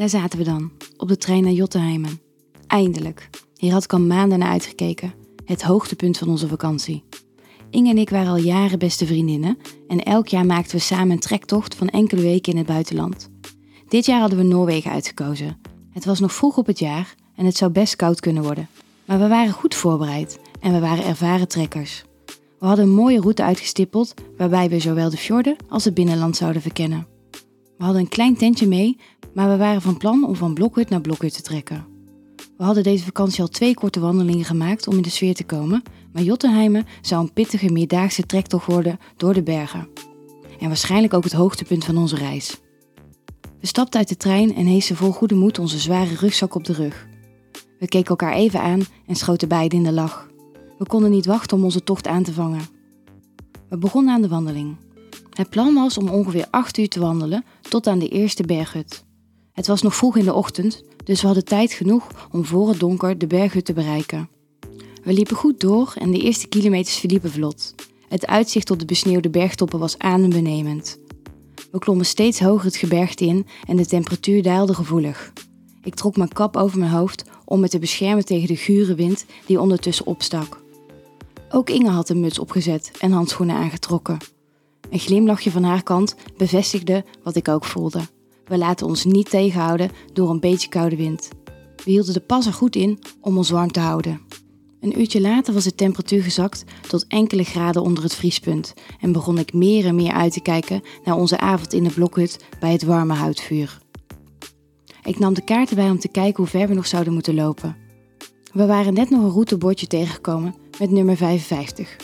Daar zaten we dan, op de trein naar Jotunheimen. Eindelijk. Hier had ik al maanden naar uitgekeken. Het hoogtepunt van onze vakantie. Inge en ik waren al jaren beste vriendinnen en elk jaar maakten we samen een trektocht van enkele weken in het buitenland. Dit jaar hadden we Noorwegen uitgekozen. Het was nog vroeg op het jaar en het zou best koud kunnen worden. Maar we waren goed voorbereid en we waren ervaren trekkers. We hadden een mooie route uitgestippeld waarbij we zowel de fjorden als het binnenland zouden verkennen. We hadden een klein tentje mee, maar we waren van plan om van blokhut naar blokhut te trekken. We hadden deze vakantie al twee korte wandelingen gemaakt om in de sfeer te komen, maar Jotunheimen zou een pittige meerdaagse trektocht worden door de bergen. En waarschijnlijk ook het hoogtepunt van onze reis. We stapten uit de trein en heesten vol goede moed onze zware rugzak op de rug. We keken elkaar even aan en schoten beiden in de lach. We konden niet wachten om onze tocht aan te vangen. We begonnen aan de wandeling. Het plan was om ongeveer 8 uur te wandelen tot aan de eerste berghut. Het was nog vroeg in de ochtend, dus we hadden tijd genoeg om voor het donker de berghut te bereiken. We liepen goed door en de eerste kilometers verliepen vlot. Het uitzicht op de besneeuwde bergtoppen was adembenemend. We klommen steeds hoger het gebergte in en de temperatuur daalde gevoelig. Ik trok mijn kap over mijn hoofd om me te beschermen tegen de gure wind die ondertussen opstak. Ook Inge had een muts opgezet en handschoenen aangetrokken. Een glimlachje van haar kant bevestigde wat ik ook voelde. We laten ons niet tegenhouden door een beetje koude wind. We hielden de pas er goed in om ons warm te houden. Een uurtje later was de temperatuur gezakt tot enkele graden onder het vriespunt en begon ik meer en meer uit te kijken naar onze avond in de blokhut bij het warme houtvuur. Ik nam de kaarten bij om te kijken hoe ver we nog zouden moeten lopen. We waren net nog een routebordje tegengekomen met nummer 55.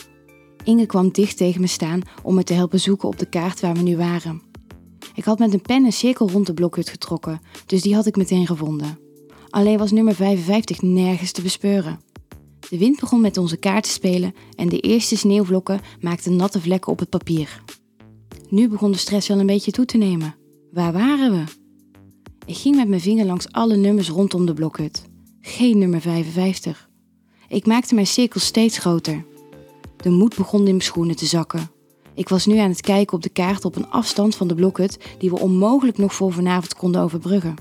Inge kwam dicht tegen me staan om me te helpen zoeken op de kaart waar we nu waren. Ik had met een pen een cirkel rond de blokhut getrokken, dus die had ik meteen gevonden. Alleen was nummer 55 nergens te bespeuren. De wind begon met onze kaart te spelen en de eerste sneeuwvlokken maakten natte vlekken op het papier. Nu begon de stress wel een beetje toe te nemen. Waar waren we? Ik ging met mijn vinger langs alle nummers rondom de blokhut. Geen nummer 55. Ik maakte mijn cirkel steeds groter. De moed begon in mijn schoenen te zakken. Ik was nu aan het kijken op de kaart op een afstand van de blokhut die we onmogelijk nog voor vanavond konden overbruggen.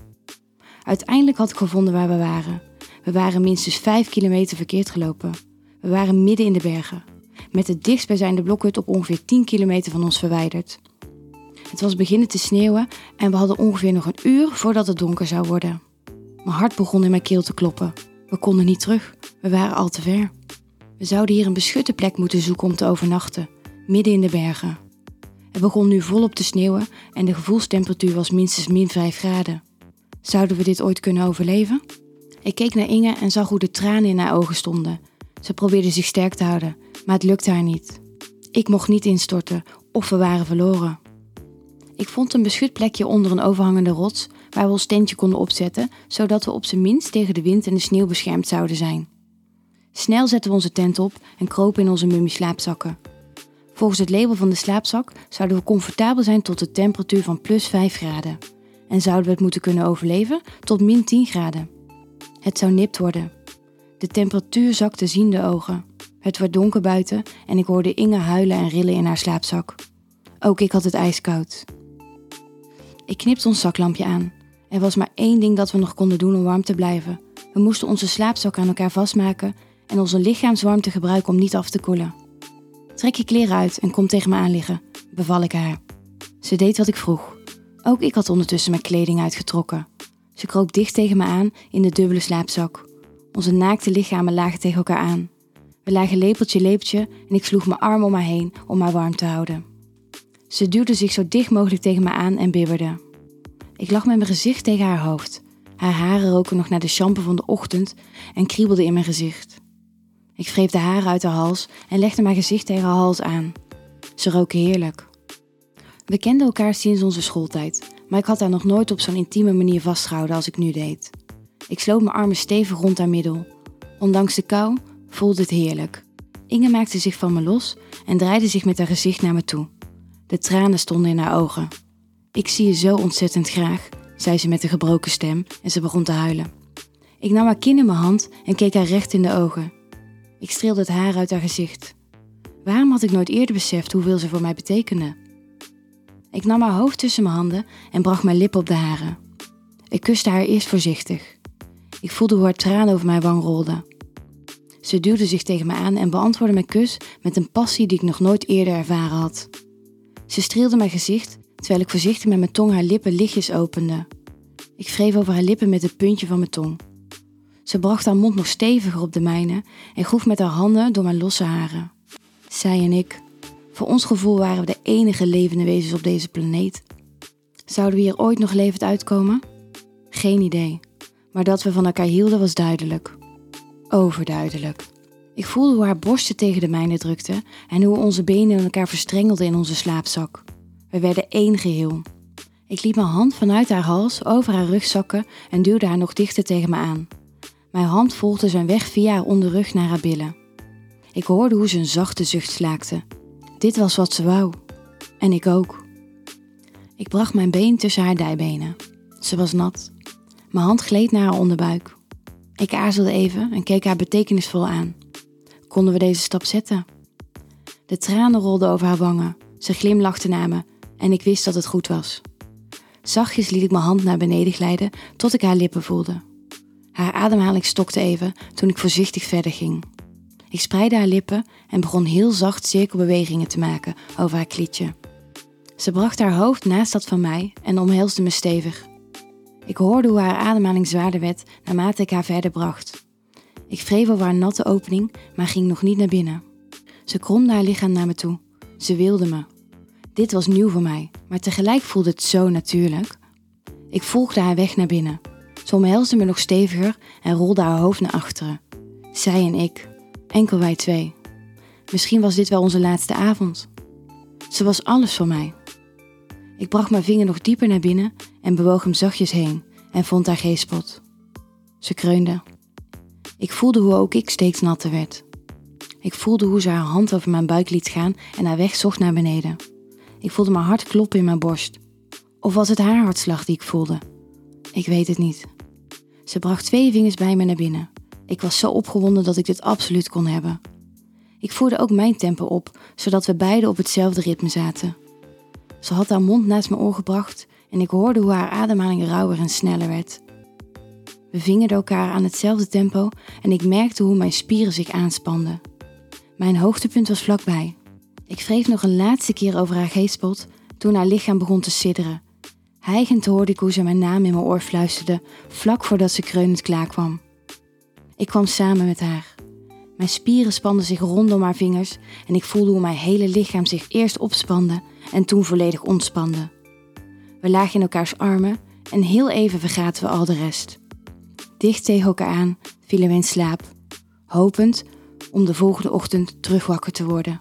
Uiteindelijk had ik gevonden waar we waren. We waren minstens 5 kilometer verkeerd gelopen. We waren midden in de bergen, met het dichtstbijzijnde blokhut op ongeveer 10 kilometer van ons verwijderd. Het was beginnen te sneeuwen en we hadden ongeveer nog een uur voordat het donker zou worden. Mijn hart begon in mijn keel te kloppen. We konden niet terug, we waren al te ver. We zouden hier een beschutte plek moeten zoeken om te overnachten, midden in de bergen. Het begon nu volop te sneeuwen en de gevoelstemperatuur was minstens min 5 graden. Zouden we dit ooit kunnen overleven? Ik keek naar Inge en zag hoe de tranen in haar ogen stonden. Ze probeerde zich sterk te houden, maar het lukte haar niet. Ik mocht niet instorten of we waren verloren. Ik vond een beschut plekje onder een overhangende rots waar we ons tentje konden opzetten, zodat we op zijn minst tegen de wind en de sneeuw beschermd zouden zijn. Snel zetten we onze tent op en kropen in onze mummie-slaapzakken. Volgens het label van de slaapzak zouden we comfortabel zijn tot de temperatuur van plus 5 graden. En zouden we het moeten kunnen overleven tot min 10 graden. Het zou nipt worden. De temperatuur zakte ziende ogen. Het werd donker buiten en ik hoorde Inge huilen en rillen in haar slaapzak. Ook ik had het ijskoud. Ik knipte ons zaklampje aan. Er was maar één ding dat we nog konden doen om warm te blijven. We moesten onze slaapzak aan elkaar vastmaken en onze lichaamswarmte gebruiken om niet af te koelen. Trek je kleren uit en kom tegen me aan liggen, beval ik haar. Ze deed wat ik vroeg. Ook ik had ondertussen mijn kleding uitgetrokken. Ze kroop dicht tegen me aan in de dubbele slaapzak. Onze naakte lichamen lagen tegen elkaar aan. We lagen lepeltje lepeltje en ik sloeg mijn arm om haar heen om haar warm te houden. Ze duwde zich zo dicht mogelijk tegen me aan en bibberde. Ik lag met mijn gezicht tegen haar hoofd. Haar haren roken nog naar de shampoo van de ochtend en kriebelden in mijn gezicht. Ik wreef de haren uit haar hals en legde mijn gezicht tegen haar hals aan. Ze roken heerlijk. We kenden elkaar sinds onze schooltijd, maar ik had haar nog nooit op zo'n intieme manier vastgehouden als ik nu deed. Ik sloot mijn armen stevig rond haar middel. Ondanks de kou voelde het heerlijk. Inge maakte zich van me los en draaide zich met haar gezicht naar me toe. De tranen stonden in haar ogen. Ik zie je zo ontzettend graag, zei ze met een gebroken stem en ze begon te huilen. Ik nam haar kin in mijn hand en keek haar recht in de ogen. Ik streelde het haar uit haar gezicht. Waarom had ik nooit eerder beseft hoeveel ze voor mij betekende? Ik nam haar hoofd tussen mijn handen en bracht mijn lippen op de haren. Ik kuste haar eerst voorzichtig. Ik voelde hoe haar tranen over mijn wang rolden. Ze duwde zich tegen me aan en beantwoordde mijn kus met een passie die ik nog nooit eerder ervaren had. Ze streelde mijn gezicht terwijl ik voorzichtig met mijn tong haar lippen lichtjes opende. Ik wreef over haar lippen met het puntje van mijn tong. Ze bracht haar mond nog steviger op de mijne en groef met haar handen door mijn losse haren. Zij en ik, voor ons gevoel waren we de enige levende wezens op deze planeet. Zouden we hier ooit nog levend uitkomen? Geen idee, maar dat we van elkaar hielden was duidelijk. Overduidelijk. Ik voelde hoe haar borsten tegen de mijne drukten en hoe onze benen elkaar verstrengelden in onze slaapzak. We werden één geheel. Ik liet mijn hand vanuit haar hals over haar rug zakken en duwde haar nog dichter tegen me aan. Mijn hand volgde zijn weg via haar onderrug naar haar billen. Ik hoorde hoe ze een zachte zucht slaakte. Dit was wat ze wou. En ik ook. Ik bracht mijn been tussen haar dijbenen. Ze was nat. Mijn hand gleed naar haar onderbuik. Ik aarzelde even en keek haar betekenisvol aan. Konden we deze stap zetten? De tranen rolden over haar wangen. Ze glimlachte naar me en ik wist dat het goed was. Zachtjes liet ik mijn hand naar beneden glijden tot ik haar lippen voelde. Haar ademhaling stokte even toen ik voorzichtig verder ging. Ik spreidde haar lippen en begon heel zacht cirkelbewegingen te maken over haar klietje. Ze bracht haar hoofd naast dat van mij en omhelsde me stevig. Ik hoorde hoe haar ademhaling zwaarder werd naarmate ik haar verder bracht. Ik wreef over haar natte opening, maar ging nog niet naar binnen. Ze kromde haar lichaam naar me toe. Ze wilde me. Dit was nieuw voor mij, maar tegelijk voelde het zo natuurlijk. Ik volgde haar weg naar binnen. Ze omhelsde me nog steviger en rolde haar hoofd naar achteren. Zij en ik, enkel wij twee. Misschien was dit wel onze laatste avond. Ze was alles voor mij. Ik bracht mijn vinger nog dieper naar binnen en bewoog hem zachtjes heen en vond haar geespot. Ze kreunde. Ik voelde hoe ook ik steeds natter werd. Ik voelde hoe ze haar hand over mijn buik liet gaan en haar weg zocht naar beneden. Ik voelde mijn hart kloppen in mijn borst. Of was het haar hartslag die ik voelde? Ik weet het niet. Ze bracht twee vingers bij me naar binnen. Ik was zo opgewonden dat ik dit absoluut kon hebben. Ik voerde ook mijn tempo op, zodat we beiden op hetzelfde ritme zaten. Ze had haar mond naast mijn oor gebracht en ik hoorde hoe haar ademhaling rauwer en sneller werd. We vingerden elkaar aan hetzelfde tempo en ik merkte hoe mijn spieren zich aanspanden. Mijn hoogtepunt was vlakbij. Ik wreef nog een laatste keer over haar geestpot toen haar lichaam begon te sidderen. Hijgend hoorde ik hoe ze mijn naam in mijn oor fluisterde, vlak voordat ze kreunend klaar kwam. Ik kwam samen met haar. Mijn spieren spanden zich rondom haar vingers en ik voelde hoe mijn hele lichaam zich eerst opspande en toen volledig ontspande. We lagen in elkaars armen en heel even vergaten we al de rest. Dicht tegen elkaar aan vielen we in slaap, hopend om de volgende ochtend terug wakker te worden.